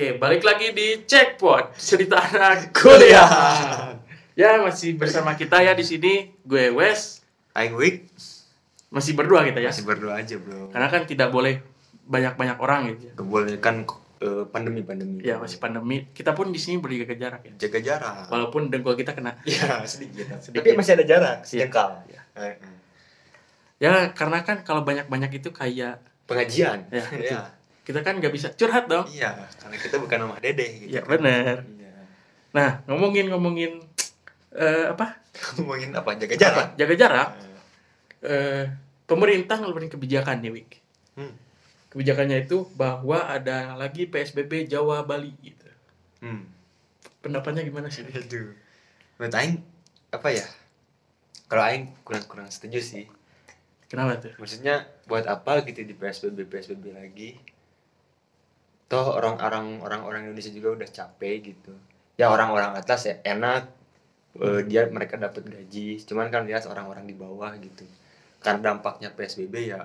Oke, balik lagi di Checkpoint cerita anak kuliah. Ya masih bersama kita ya di sini gue Wes Aing week masih berdua kita ya. masih berdua aja bro. Karena kan tidak boleh banyak-banyak orang gitu. ya. Keboleh kan eh, pandemi pandemi. Ya masih pandemi. Kita pun di sini berjaga jarak ya. jaga jarak. Walaupun dengkul kita kena. Iya sedikit. Sedikit. Tapi masih ada jarak Iya. sejengkal. Iya. Eh, eh. Ya karena kan kalau banyak-banyak itu kayak Pengajian. Ya, betul. Kita kan nggak bisa curhat dong. Iya. Karena kita bukan rumah dede. Gitu Iya kan. bener. Iya. Nah ngomongin ngomongin eh, apa? Ngomongin apa? Jaga jarak. Apa? Jaga jarak. Eh, pemerintah ngeluarin kebijakan nih, Wik. Hmm. Kebijakannya itu bahwa ada lagi PSBB Jawa Bali gitu. Hmm. Pendapatnya gimana sih? Wik? Aduh. Menurut Aing apa ya? Kalau Aing kurang kurang setuju sih. Kenapa tuh? maksudnya buat apa gitu di PSBB PSBB lagi toh orang-orang orang-orang Indonesia juga udah capek gitu ya orang-orang atas ya enak eh, dia mereka dapat gaji cuman kan lihat orang-orang di bawah gitu karena dampaknya PSBB ya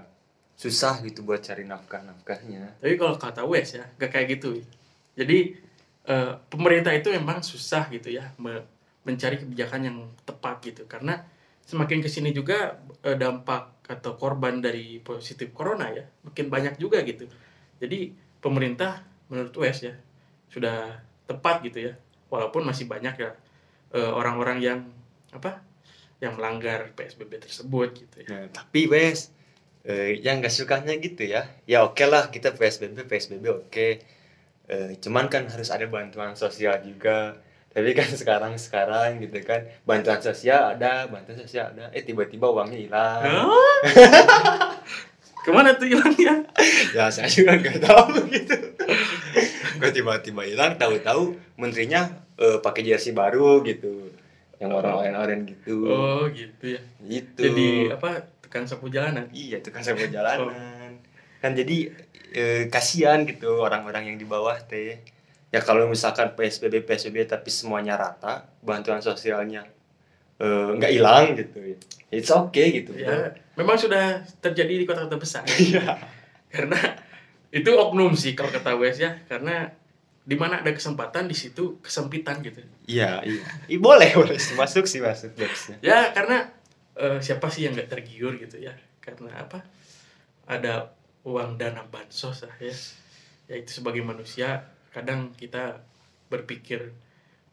susah gitu buat cari nafkah nafkahnya Tapi kalau kata Wes ya, gak kayak gitu. Jadi eh, pemerintah itu memang susah gitu ya me- mencari kebijakan yang tepat gitu. Karena semakin ke sini juga eh, dampak atau korban dari positif corona ya makin banyak juga gitu. Jadi pemerintah menurut Wes ya sudah tepat gitu ya. Walaupun masih banyak ya eh, orang-orang yang apa yang melanggar PSBB tersebut gitu ya. Nah, tapi wes eh, yang gak sukanya gitu ya ya oke lah kita PSBB PSBB oke Eh, cuman kan harus ada bantuan sosial juga tapi kan sekarang sekarang gitu kan bantuan sosial ada bantuan sosial ada eh tiba-tiba uangnya hilang? Ke mana tuh hilangnya? ya saya juga nggak tahu gitu kok tiba-tiba hilang tahu-tahu menterinya eh, pakai jersey baru gitu yang warna oranye gitu Oh gitu ya. gitu Jadi apa tukang sapu jalanan? Iya itu kan saya jalanan. Kan jadi eh, kasihan gitu orang-orang yang di bawah teh. Ya kalau misalkan PSBB PSBB tapi semuanya rata, bantuan sosialnya eh, nggak hilang gitu. It's okay gitu. Ya, memang sudah terjadi di kota-kota besar. Iya. Karena itu oknum sih kalau kata Wes ya, karena di mana ada kesempatan di situ kesempitan gitu. Iya, iya. Ih, boleh, boleh masuk sih masuk. Ya karena eh, siapa sih yang nggak tergiur gitu ya? Karena apa? Ada uang dana bansos lah ya. Ya itu sebagai manusia kadang kita berpikir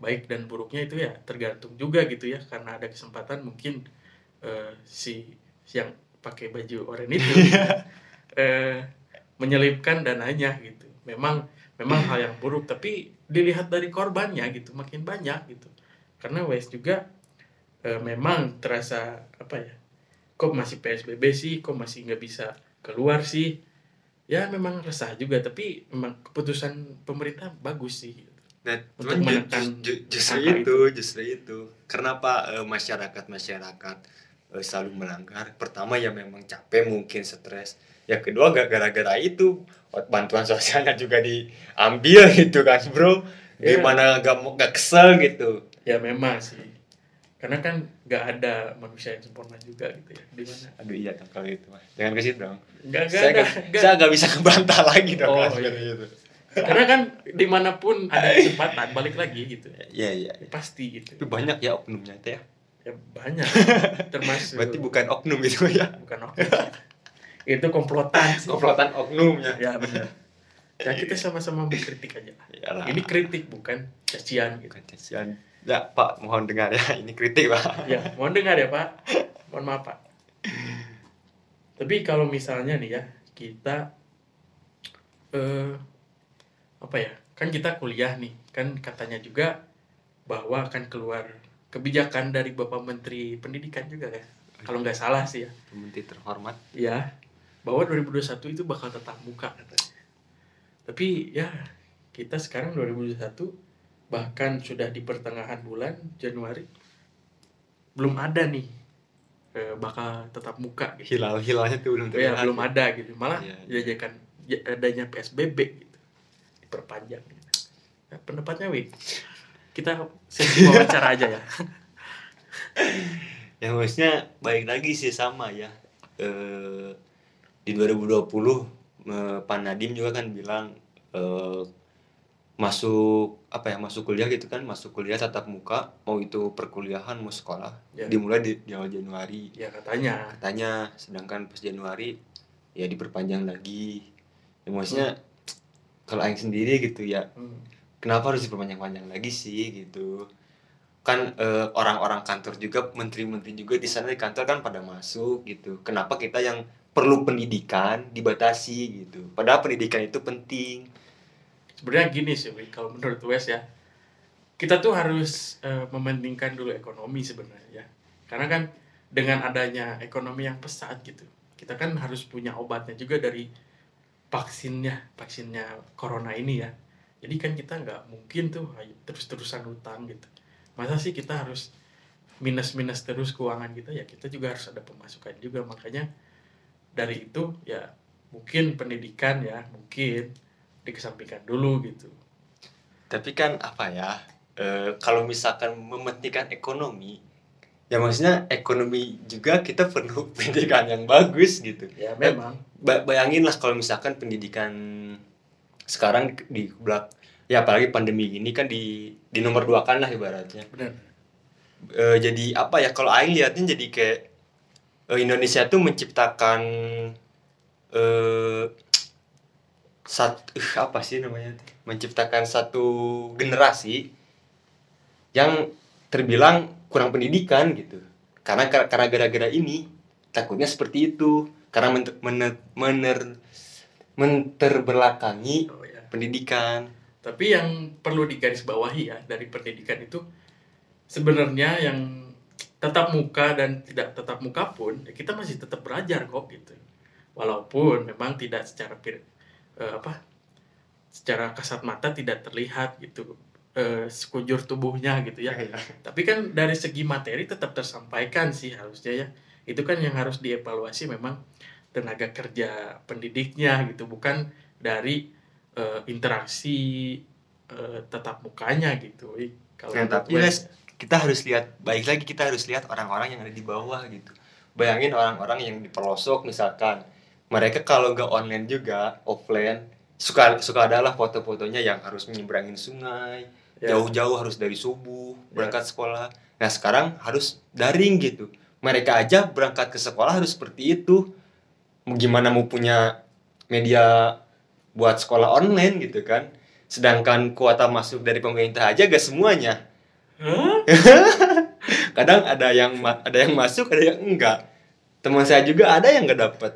baik dan buruknya itu ya tergantung juga gitu ya karena ada kesempatan mungkin si si yang pakai baju oranye itu eh, menyelipkan dananya gitu. Memang memang hal yang buruk tapi dilihat dari korbannya gitu makin banyak gitu. Karena Wes juga eh, memang terasa apa ya? Kok masih PSBB sih? Kok masih nggak bisa keluar sih? Ya memang resah juga tapi memang keputusan pemerintah bagus sih. Nah, Untuk menekan ju- ju- justru angka itu, justru itu. Kenapa eh, masyarakat-masyarakat eh, selalu melanggar? Pertama ya memang capek mungkin stres. Ya kedua gak gara-gara itu bantuan sosialnya juga diambil gitu kan, Bro. Iya. Gimana gak mau gak kesel gitu. Ya memang sih. Karena kan nggak ada manusia yang sempurna juga gitu ya. Di mana? Aduh iya dong kalau itu mah. Jangan ke situ dong. Nggak nggak Saya ada. gak, nggak. saya gak bisa ngebantah lagi dong Oh, iya. seperti itu. Karena kan di mana pun ada kesempatan balik lagi gitu. Iya iya. Ya, pasti gitu. Itu banyak ya oknumnya teh ya. Ya banyak. Termasuk. Berarti bukan oknum itu ya. bukan oknum. itu komplotan sih. Komplotan oknumnya. Ya benar. Ya kita sama-sama mengkritik aja. Iyalah. Ini kritik bukan cacian gitu. Bukan cacian. Ya Pak, mohon dengar ya, ini kritik Pak. Ya, mohon dengar ya Pak. Mohon maaf Pak. Tapi kalau misalnya nih ya, kita eh apa ya? Kan kita kuliah nih, kan katanya juga bahwa akan keluar kebijakan dari Bapak Menteri Pendidikan juga kan. Kalau nggak salah sih ya. Menteri terhormat. Ya, bahwa 2021 itu bakal tetap muka katanya. Tapi ya, kita sekarang 2021 bahkan sudah di pertengahan bulan Januari belum ada nih eh, bakal tetap muka gitu. Hilal hilalnya tuh belum Ya, belum ada gitu. Malah Iya, iya. dijajakan ya- adanya PSBB gitu. Diperpanjang. Gitu. Nah, pendapatnya Wi. Kita sesi wawancara aja ya. Ya maksudnya baik lagi sih sama ya. Eh di 2020 eh, Pak Nadim juga kan bilang eh, masuk apa ya masuk kuliah gitu kan masuk kuliah tatap muka mau itu perkuliahan mau sekolah Ya. dimulai di, di awal Januari ya katanya katanya sedangkan pas Januari ya diperpanjang lagi ya maksudnya kalau Aing sendiri gitu ya Hmm. Kenapa harus diperpanjang-panjang lagi sih gitu. Kan eh, orang-orang kantor juga menteri-menteri juga di sana di kantor kan pada masuk gitu. Kenapa kita yang perlu pendidikan dibatasi gitu? Padahal pendidikan itu penting. Sebenarnya gini sih kalau menurut Wes ya kita tuh harus eh, mementingkan dulu ekonomi sebenarnya ya. Karena kan dengan adanya ekonomi yang pesat gitu kita kan harus punya obatnya juga dari vaksinnya vaksinnya corona ini ya jadi kan kita nggak mungkin tuh terus-terusan utang gitu. Masa sih kita harus minus-minus terus keuangan kita? Ya kita juga harus ada pemasukan juga. Makanya dari itu ya mungkin pendidikan ya mungkin dikesampingkan dulu gitu. Tapi kan apa ya eh, kalau misalkan mementingkan ekonomi ya maksudnya ekonomi juga kita perlu pendidikan yang bagus gitu. Ya memang. Ba bayangin lah kalau misalkan pendidikan sekarang di belak ya apalagi pandemi ini kan di di nomor dua kan lah ibaratnya. Eh, jadi apa ya kalau Aing lihatnya jadi kayak eh, Indonesia tuh menciptakan eh satu apa sih namanya? Menciptakan satu generasi yang terbilang kurang pendidikan gitu. Karena karena gara-gara ini takutnya seperti itu. Karena men mener, mener menterbelakangi oh ya pendidikan. Tapi yang perlu digarisbawahi ya dari pendidikan itu sebenarnya yang tetap muka dan tidak tetap muka pun ya kita masih tetap belajar kok gitu. Walaupun memang tidak secara pir- eh, apa secara kasat mata tidak terlihat gitu eh, sekujur tubuhnya gitu ya. Tapi kan dari segi materi tetap tersampaikan sih harusnya ya. Itu kan yang harus dievaluasi memang tenaga kerja pendidiknya gitu bukan dari eh, interaksi eh, tatap mukanya gitu. Kalau menurut tapi gue- kita harus lihat baik lagi kita harus lihat orang-orang yang ada di bawah gitu. Bayangin orang-orang yang di pelosok misalkan. Mereka kalau nggak online juga offline suka suka adalah foto-fotonya yang harus menyeberangin sungai Ya. jauh-jauh harus dari subuh berangkat sekolah. Nah sekarang harus daring gitu. Mereka aja berangkat ke sekolah harus seperti itu gimana mau punya media buat sekolah online gitu kan. Sedangkan kuota masuk dari pemerintah aja gak semuanya. Hah? kadang ada yang ada yang masuk ada yang enggak. Teman saya juga ada yang nggak dapat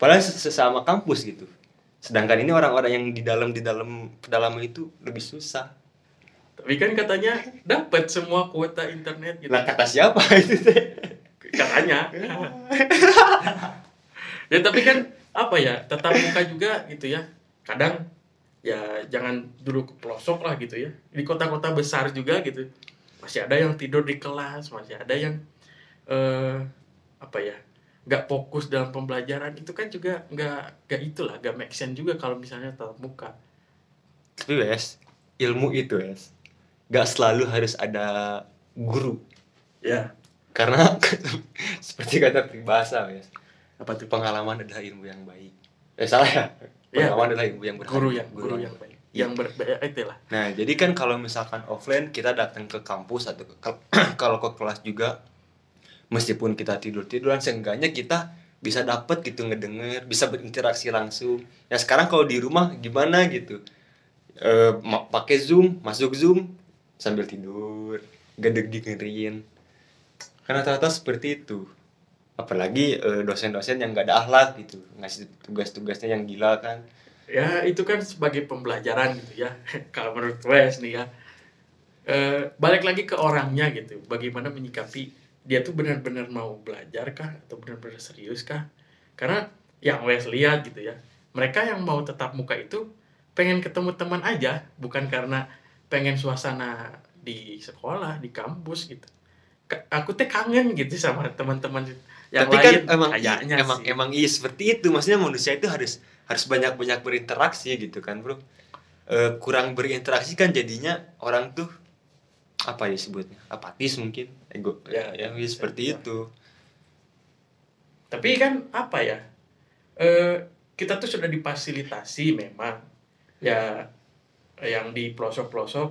padahal ses- sesama kampus gitu. Sedangkan ini orang-orang yang di dalam di dalam pedalaman itu lebih susah. Tapi kan katanya dapat semua kuota internet gitu. Lah kata siapa itu teh? Katanya ya tapi kan apa ya tetap muka juga gitu ya. Kadang ya jangan duduk ke pelosok lah gitu ya. Di kota-kota besar juga gitu. Masih ada yang tidur di kelas masih ada yang eh apa ya nggak fokus dalam pembelajaran. Itu kan juga nggak nggak itulah nggak make sense juga kalau misalnya tatap muka. Tapi wes ilmu itu wes nggak selalu harus ada guru. Ya. Karena seperti kata peribahasa wes apa tuh pengalaman adalah ilmu yang baik eh salah ya Iya. pengalaman adalah ilmu yang berharga guru yang guru yang baik yang ber eh, itu lah Nah, jadi kan kalau misalkan offline kita datang ke kampus atau ke, kalau ke kelas juga meskipun kita tidur-tiduran seenggaknya kita bisa dapat gitu ngedenger, bisa berinteraksi langsung. Ya sekarang kalau di rumah gimana gitu? Eh ma- pakai Zoom, masuk Zoom sambil tidur, gedeg dengerin. Karena rata-rata seperti itu. Apalagi eh, dosen-dosen yang gak ada akhlak gitu, ngasih tugas-tugasnya yang gila kan. ya itu kan sebagai pembelajaran gitu ya kalau menurut Wes nih ya. Eh, balik lagi ke orangnya gitu bagaimana menyikapi dia tuh benar-benar mau belajar kah atau benar-benar serius kah? Karena yang Wes lihat gitu ya mereka yang mau tetap muka itu pengen ketemu teman aja bukan karena pengen suasana di sekolah di kampus gitu. Aku teh kangen gitu sama teman-teman yang tapi lain kan emang kayaknya emang sih. emang iya seperti itu maksudnya manusia itu harus harus banyak banyak berinteraksi gitu kan bro Eh, kurang berinteraksi kan jadinya orang tuh apa ya sebutnya apatis mungkin ego Ya, ya, ya, seperti ya. itu Tapi kan apa ya? Eh kita tuh sudah difasilitasi memang. Ya yang di pelosok-pelosok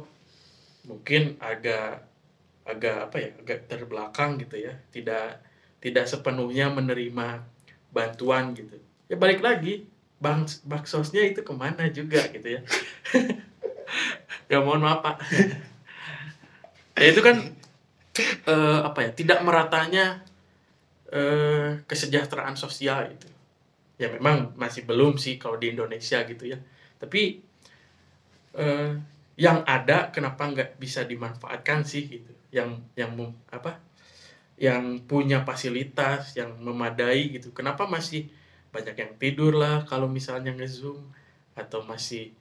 mungkin agak agak apa ya agak terbelakang gitu ya tidak tidak sepenuhnya menerima bantuan gitu. Ya balik lagi bang baksosnya itu ke mana juga gitu ya. Ya mohon maaf pak. Ya itu kan eh, apa ya tidak meratanya eh, kesejahteraan sosial itu ya memang masih belum sih kalau di Indonesia gitu ya. Tapi eh, yang ada kenapa nggak bisa dimanfaatkan sih gitu? Yang yang apa yang punya fasilitas yang memadai gitu. Kenapa masih banyak yang tidur lah kalau misalnya ngezoom? Atau masih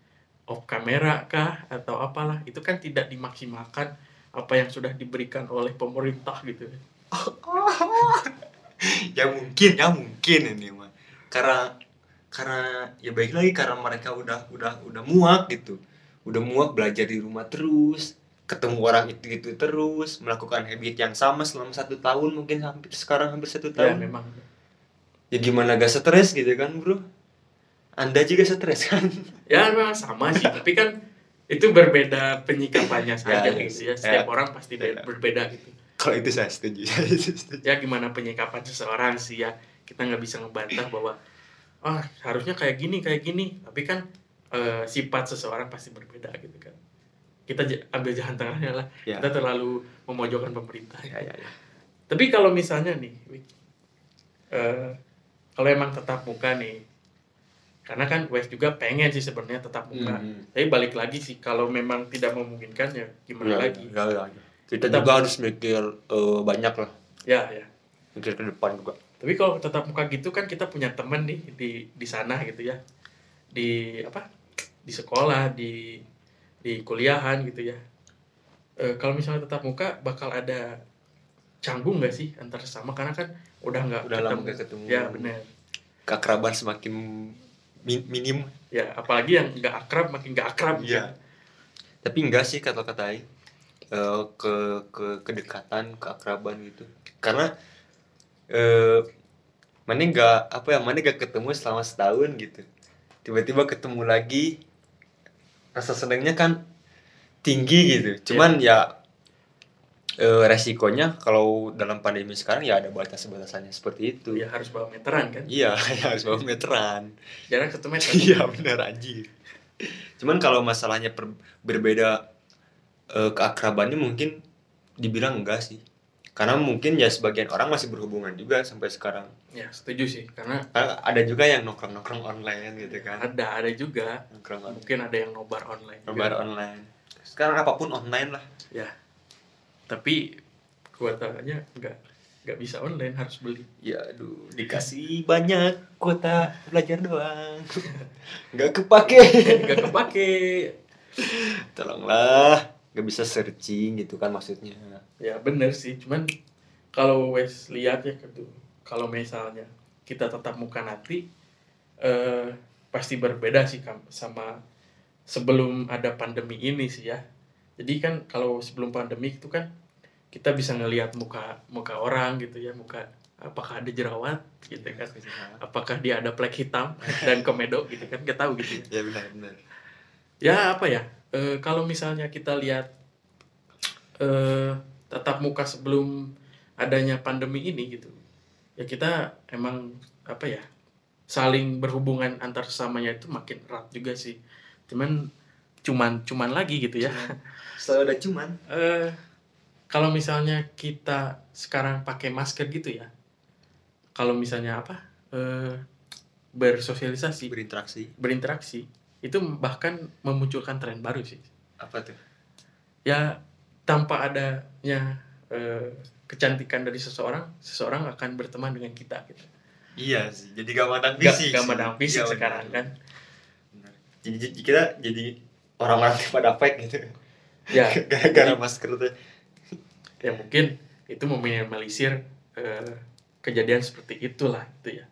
off kamera kah? Atau apalah? Itu kan tidak dimaksimalkan apa yang sudah diberikan oleh pemerintah gitu. Ya mungkin ya mungkin ini mah. Karena karena ya baik lagi karena mereka udah udah udah muak gitu. Udah muak belajar di rumah terus ketemu orang itu itu terus melakukan habit yang sama selama satu tahun mungkin hampir sekarang hampir satu ya tahun. memang. Ya gimana gak stres gitu kan bro? Anda juga stres kan? Ya memang sama sih tapi kan itu berbeda penyikapannya saja Ya, gitu ya. Ya. setiap orang pasti be- Ya. berbeda gitu. Kalau itu saya setuju saya setuju. Ya gimana penyikapan seseorang sih ya? Kita nggak bisa ngebantah bahwa oh harusnya kayak gini kayak gini. Tapi kan eh, sifat seseorang pasti berbeda gitu kan kita ambil jalan tengahnya lah. Ya. Kita terlalu memojokkan pemerintah. Ya ya, ya. tapi kalau misalnya nih eh, kalau emang tetap muka nih karena kan Wes juga pengen sih sebenarnya tetap muka. Hmm. tapi balik lagi sih kalau memang tidak memungkinkan ya gimana Ya, lagi? ya, ya, ya. kita Tetap- juga harus mikir eh, banyak lah. Ya ya. Mikir ke depan juga. Tapi kalau tetap muka gitu kan kita punya temen nih di di sana gitu ya. Di apa? Di sekolah di di kuliahan gitu ya. Eh, kalau misalnya tetap muka bakal ada canggung nggak sih antar sesama? Karena kan udah nggak udah lama gak ketemu. Ya benar keakraban semakin mi- minim. Ya apalagi yang nggak akrab makin nggak akrab gitu. Iya. tapi enggak sih kata-katain eh, ke ke kedekatan keakraban gitu. Karena eh mana nggak apa ya mana nggak ketemu selama setahun gitu. Tiba-tiba ketemu lagi rasa senangnya kan tinggi gitu. Cuman ya eh, resikonya kalau dalam pandemi sekarang ya ada batas-batasannya seperti itu. Ya harus bawa meteran kan? Iya harus bawa meteran. Jarang satu meter Iya bener anjir. Cuman kalau masalahnya per- berbeda eh, keakrabannya mungkin dibilang enggak sih. Karena mungkin ya sebagian orang masih berhubungan juga sampai sekarang. ya setuju sih karena Karena ada juga yang nongkrong-nongkrong online gitu kan. ada ada juga Nongkrong online. mungkin ada yang nobar online juga. Nobar online. Sekarang apa pun online lah. ya tapi kuotanya nggak nggak bisa online harus beli Ya aduh, dikasih banyak kuota belajar doang. Enggak kepake. nggak kepake Tolonglah. Gak bisa searching gitu kan maksudnya. ya bener sih. Cuman kalau wes lihat ya gitu. Kalau misalnya kita tetap muka nanti eh, pasti berbeda sih sama sebelum ada pandemi ini sih ya. Jadi kan kalau sebelum pandemi itu kan kita bisa ngelihat muka muka orang gitu ya. Muka apakah ada jerawat gitu kan? Apakah dia ada plek hitam dan komedo gitu kan? Kita tahu gitu ya. Ya benar benar. Ya apa ya? Eh, kalau misalnya kita lihat eh, tatap muka sebelum adanya pandemi ini gitu ya kita emang apa ya saling berhubungan antar sesamanya itu makin erat juga sih. Cuman cuman cuman lagi gitu ya. Selalu ada cuman. eh kalau misalnya kita sekarang pakai masker gitu ya kalau misalnya apa eh bersosialisasi berinteraksi. berinteraksi itu bahkan memunculkan tren baru sih. Apa tuh? Ya tanpa adanya eh, kecantikan dari seseorang seseorang akan berteman dengan kita gitu. Iya sih jadi gak mandang gak, fisik gak fisik Iya, sekarang benar. kan. Jadi, jadi kita jadi orang-orang pada fake gitu. Ya. Gara-gara masker tuh. Ya mungkin itu meminimalisir eh, kejadian seperti itulah itu ya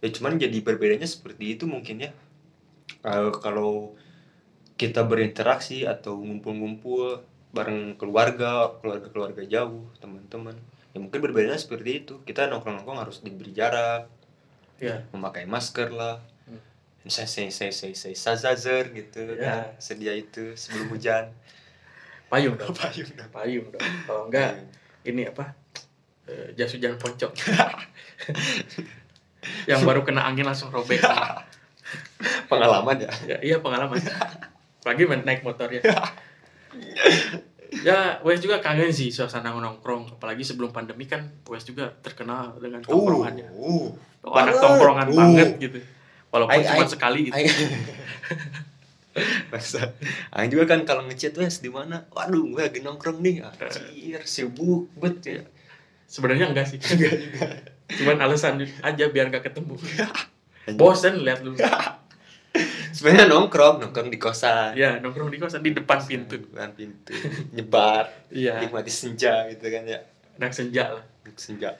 ya cuman jadi berbedanya seperti itu mungkin ya. Eh, kalau kita berinteraksi atau ngumpul-ngumpul bareng keluarga keluarga-keluarga jauh teman-teman ya mungkin berbedanya seperti itu. Kita nongkrong-nongkrong harus diberi jarak ya memakai masker lah. Hmm. saya saya saya saya saya sazazer gitu Ya. kan sedia itu sebelum hujan. Payung dong. Payung dong. Payung dong. Kalau enggak ini apa? Eh, jas hujan pocong yang baru kena angin langsung robek. Pengalaman ya? Ya, iya pengalaman. Lagi naik motor ya ya Wes juga kangen sih suasana nongkrong. Apalagi sebelum pandemi kan Wes juga terkenal dengan tongkrongannya. uh, Oh, anak tongkrongan Uh. banget gitu. Walaupun Aing- cuma aing- sekali gitu. Aing Masa, Aing juga kan kalau ngechat wes di mana? Waduh, gue lagi nongkrong nih. Anjir, sibuk bet ya. sebenarnya enggak sih cuman alasan aja biar gak ketemu bosen lihat lu Sebenarnya nongkrong, nongkrong di kosan. ya nongkrong di kosan di depan pintu Depan pintu. Nyebar, iya nikmati senja gitu kan ya. anak senja lah Senja.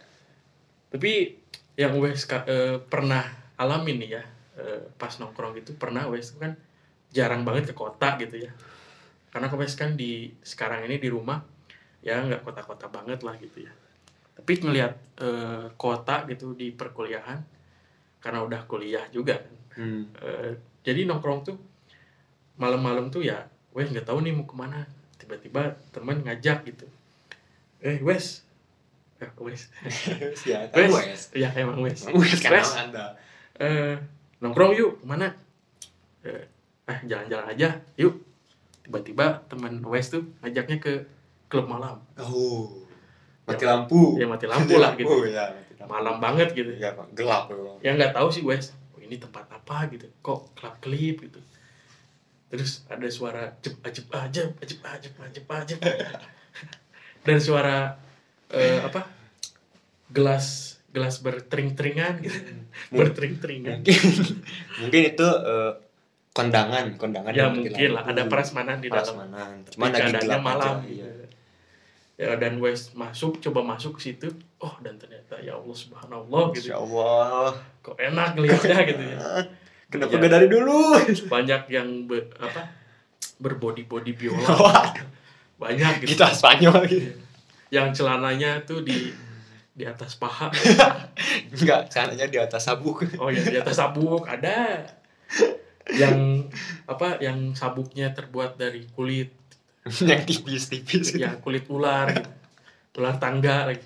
tapi yang Wes eh, pernah alamin nih ya eh, pas nongkrong itu pernah Wes kan jarang banget ke kota gitu ya karena Wes kan di sekarang ini di rumah ya nggak kota-kota banget lah gitu ya tapi ngelihat eh, kota gitu di perkuliahan karena udah kuliah juga kan Hmm. Eh, jadi nongkrong tuh malam-malam tuh ya Wes nggak tahu nih mau ke mana tiba-tiba temen ngajak gitu eh Wes eh, Wes Ya, Wes. wes. ya emang Wes Wes Wes. Eh nongkrong yuk ke mana eh eh, jalan-jalan aja yuk tiba-tiba teman Wes tuh ngajaknya ke klub malam Oh. Mati lampu. ya mati lampu lah gitu ya, mati lampu. malam banget gitu Ya, Pak. gelap loh. yang nggak tahu sih Wes oh, ini tempat apa gitu kok klub klip gitu terus ada suara jep ajep ajep ajep ajep ajep ajep dan suara eh, apa gelas gelas bertering-teringan gitu bertering-teringan Mungkin mungkin itu eh, kondangan, kondangan ya mungkin lah ada prasmanan di dalam Prasmanan. Cuman Tapi lagi gelap malam aja. Iya. Ya dan Wes masuk coba masuk ke situ oh dan ternyata ya Allah subhanallah gitu Masya Allah. kok enak lihatnya gitu ya Kenapa Iya. gak dari dulu? banyak yang be- apa berbody body biola banyak gitu kita Spanyol gitu. yang celananya tuh di di atas paha Enggak, caranya di atas sabuk. oh ya di atas sabuk ada yang apa yang sabuknya terbuat dari kulit yang tipis-tipis. ya kulit ular gitu. ular tangga lagi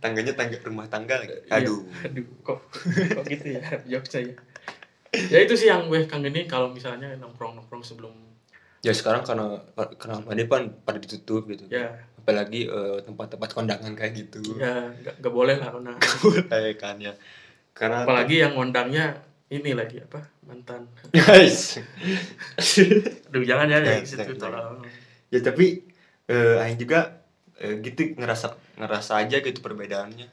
Tangganya tangga rumah tangga lagi. Iya. Aduh. aduh kok kok gitu ya jokes saya ya itu sih yang gue kangenin kalau misalnya nongkrong nongkrong sebelum Ya sekarang karena karena ini kan pada ditutup gitu. ya Apalagi eh, tempat-tempat kondangan kayak gitu. ya nggak boleh lah nah. Kayak kan ya. Karena apalagi yang ngundangnya ini lagi apa? Mantan. Guys. aduh jangan ya Ya, situ tolong. ya tapi eh Aing juga eh, gitu ngerasa ngerasa aja gitu perbedaannya.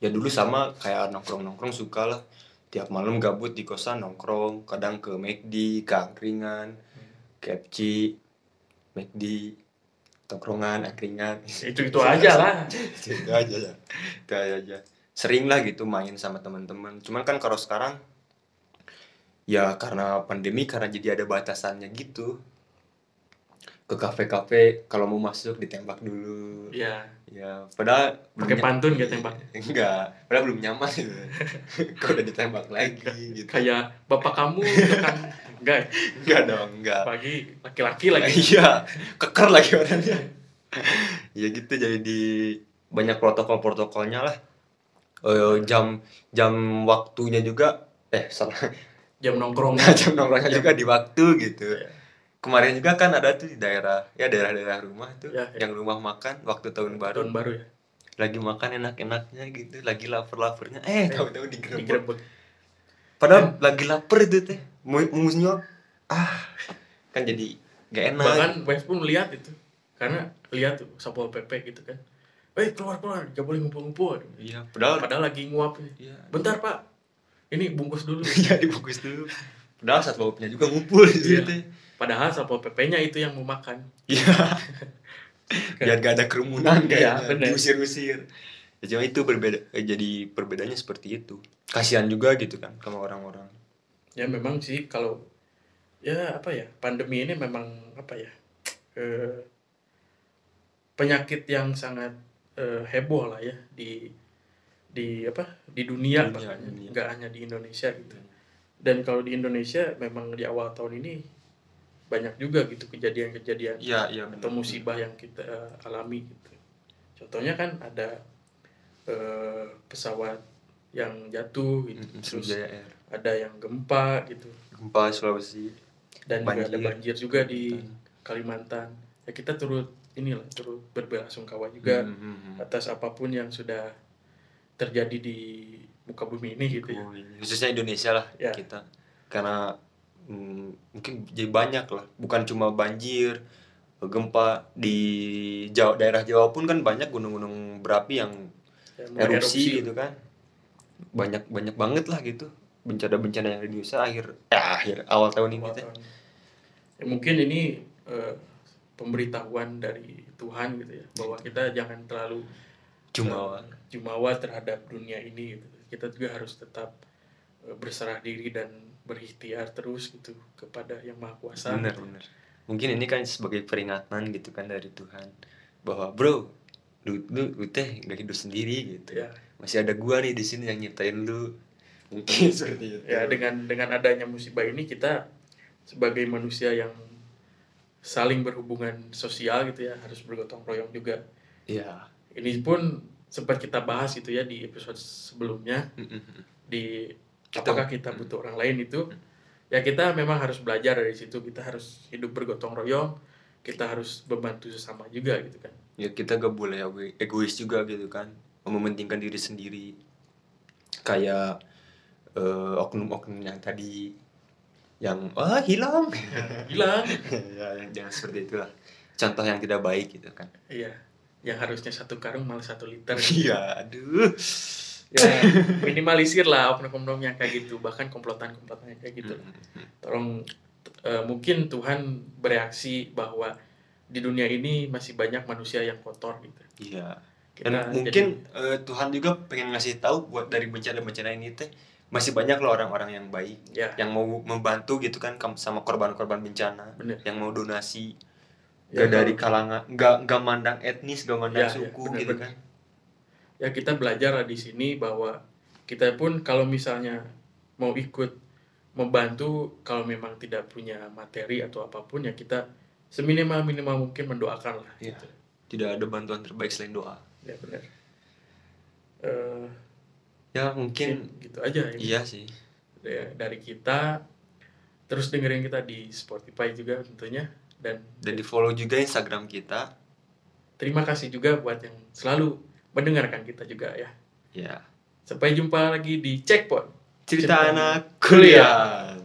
Ya dulu sama kayak nongkrong nongkrong suka lah. Tiap malam gabut di kosan nongkrong. Kadang ke McD ke angkringan KFC McD tongkrongan angkringan. Itu itu aja lah. Itu aja ya itu aja. Sering lah gitu main sama teman-teman. Cuman kan kalau sekarang ya karena pandemi karena jadi ada batasannya gitu. Ke kafe-kafe kalau mau masuk ditembak dulu. Ya ya padahal pakai pantun gak tembak? Enggak padahal belum nyaman gitu. Kok udah ditembak lagi gitu. Kayak bapak kamu tukang enggak. Ya? enggak dong enggak. Pagi laki-laki lagi. Iya keker lagi orangnya ya gitu jadi di banyak protokol-protokolnya lah. Eh, jam jam waktunya juga eh salah jam nongkrong. Jam nongkrongnya Jam. juga di waktu gitu. Iya. kemarin juga kan ada tuh di daerah ya daerah-daerah rumah tuh Ya, ya. yang rumah makan waktu tahun baru. Tahun baru ya. Lagi makan enak-enaknya gitu lagi lapar-laparnya. Eh tahu-tahu digerebek. digerebek. Padahal lagi lapar itu teh. Nyuap ah kan jadi gak enak. Bahkan Wes pun lihat itu. Karena lihat tuh satpol pp gitu kan. Eh keluar keluar. Gak boleh ngumpul-ngumpul. Iya padahal padahal lagi nguap. Iya. Bentar pak ini bungkus dulu. Ya dibungkus dulu. Padahal saat baunya juga ngumpul di Iya. situ. Padahal satpol pp nya itu yang mau makan. Iya. Biar gak ada kerumunan Iya, kayaknya bener. diusir-usir. Ya, cuma itu berbeda eh, jadi perbedaannya seperti itu. Kasihan juga gitu kan sama orang-orang. Ya memang sih kalau ya apa ya pandemi ini memang apa ya eh, penyakit yang sangat eh, heboh lah ya di di apa di dunia Dunia, bahkan dunia. nggak hanya di Indonesia gitu dan kalau di Indonesia memang di awal tahun ini banyak juga gitu kejadian-kejadian iya iya atau benar. musibah yang kita alami gitu. Contohnya kan ada eh, pesawat yang jatuh gitu. Mm, mm, Terus Air. ada yang gempa gitu. gempa Sulawesi Dan juga ada Banjir. banjir juga di Kalimantan. Ya kita turut inilah turut berbelasungkawa juga Hmm, hmm, hmm. atas apa pun yang sudah terjadi di muka bumi ini gitu ya. Khususnya Indonesia lah Ya. kita. Karena mm, mungkin jadi banyak lah. Bukan cuma banjir gempa di Jawa daerah Jawa pun kan banyak gunung-gunung berapi yang Ya, mulai erupsi, gitu kan. Banyak banyak banget lah gitu. Bencana-bencana yang di Indonesia akhir eh, akhir awal tahun ini awal tahun. Ya, mungkin ini eh, pemberitahuan dari Tuhan gitu ya bahwa kita jangan terlalu cuma eh, jumawa terhadap dunia ini gitu. Kita juga harus tetap eh, berserah diri dan berikhtiar terus gitu kepada yang maha kuasa. bener gitu. bener mungkin ini kan sebagai peringatan gitu kan dari Tuhan bahwa bro lu lu, lu teh gak hidup sendiri gitu Ya, masih ada gua nih di sini yang nyiptain lu mungkin seperti itu ya dengan dengan adanya musibah ini kita sebagai manusia yang saling berhubungan sosial gitu ya harus bergotong royong juga. ya Ini pun sempat kita bahas gitu ya di episode sebelumnya. Di Kita- apakah kita butuh orang lain itu. Ya kita memang harus belajar dari situ. Kita harus hidup bergotong royong. Kita harus membantu sesama juga gitu kan. Ya kita gak boleh egois- juga gitu kan. Mementingkan diri sendiri. Kayak eh, oknum-oknum yang tadi yang ah hilang. Hilang. Ya yang jangan seperti itulah. Contoh yang tidak baik gitu kan. Iya yang harusnya satu karung malah satu liter. Iya aduh. Ya minimalisir lah oknum-oknum yang kayak gitu bahkan komplotan-komplotan yang kayak gitu. Tolong eh, mungkin Tuhan bereaksi bahwa di dunia ini masih banyak manusia yang kotor gitu. Iya. Kita dan mungkin eh, Tuhan juga pengen ngasih tahu buat dari bencana-bencana ini teh masih banyak loh orang-orang yang baik jadi, ya. yang mau membantu gitu kan sama korban-korban bencana bener. yang mau donasi Ya, gak dari kalangan nggak nggak mandang etnis gak mandang Ya, ya, suku bener, gitu bener. kan ya kita belajar di sini bahwa kita pun kalau misalnya mau ikut membantu kalau memang tidak punya materi atau apa pun ya kita seminimal minimal mungkin mendoakan lah Iya. gitu. tidak ada bantuan terbaik selain doa ya benar Eh, ya mungkin gitu aja ya. iya sih Da- dari kita terus dengerin kita di Spotify juga tentunya dan dan di follow juga Instagram kita. Terima kasih juga buat yang selalu mendengarkan kita juga ya. Ya. Sampai jumpa lagi di Checkpoint. Cerita Cerita anak kuliah. kuliah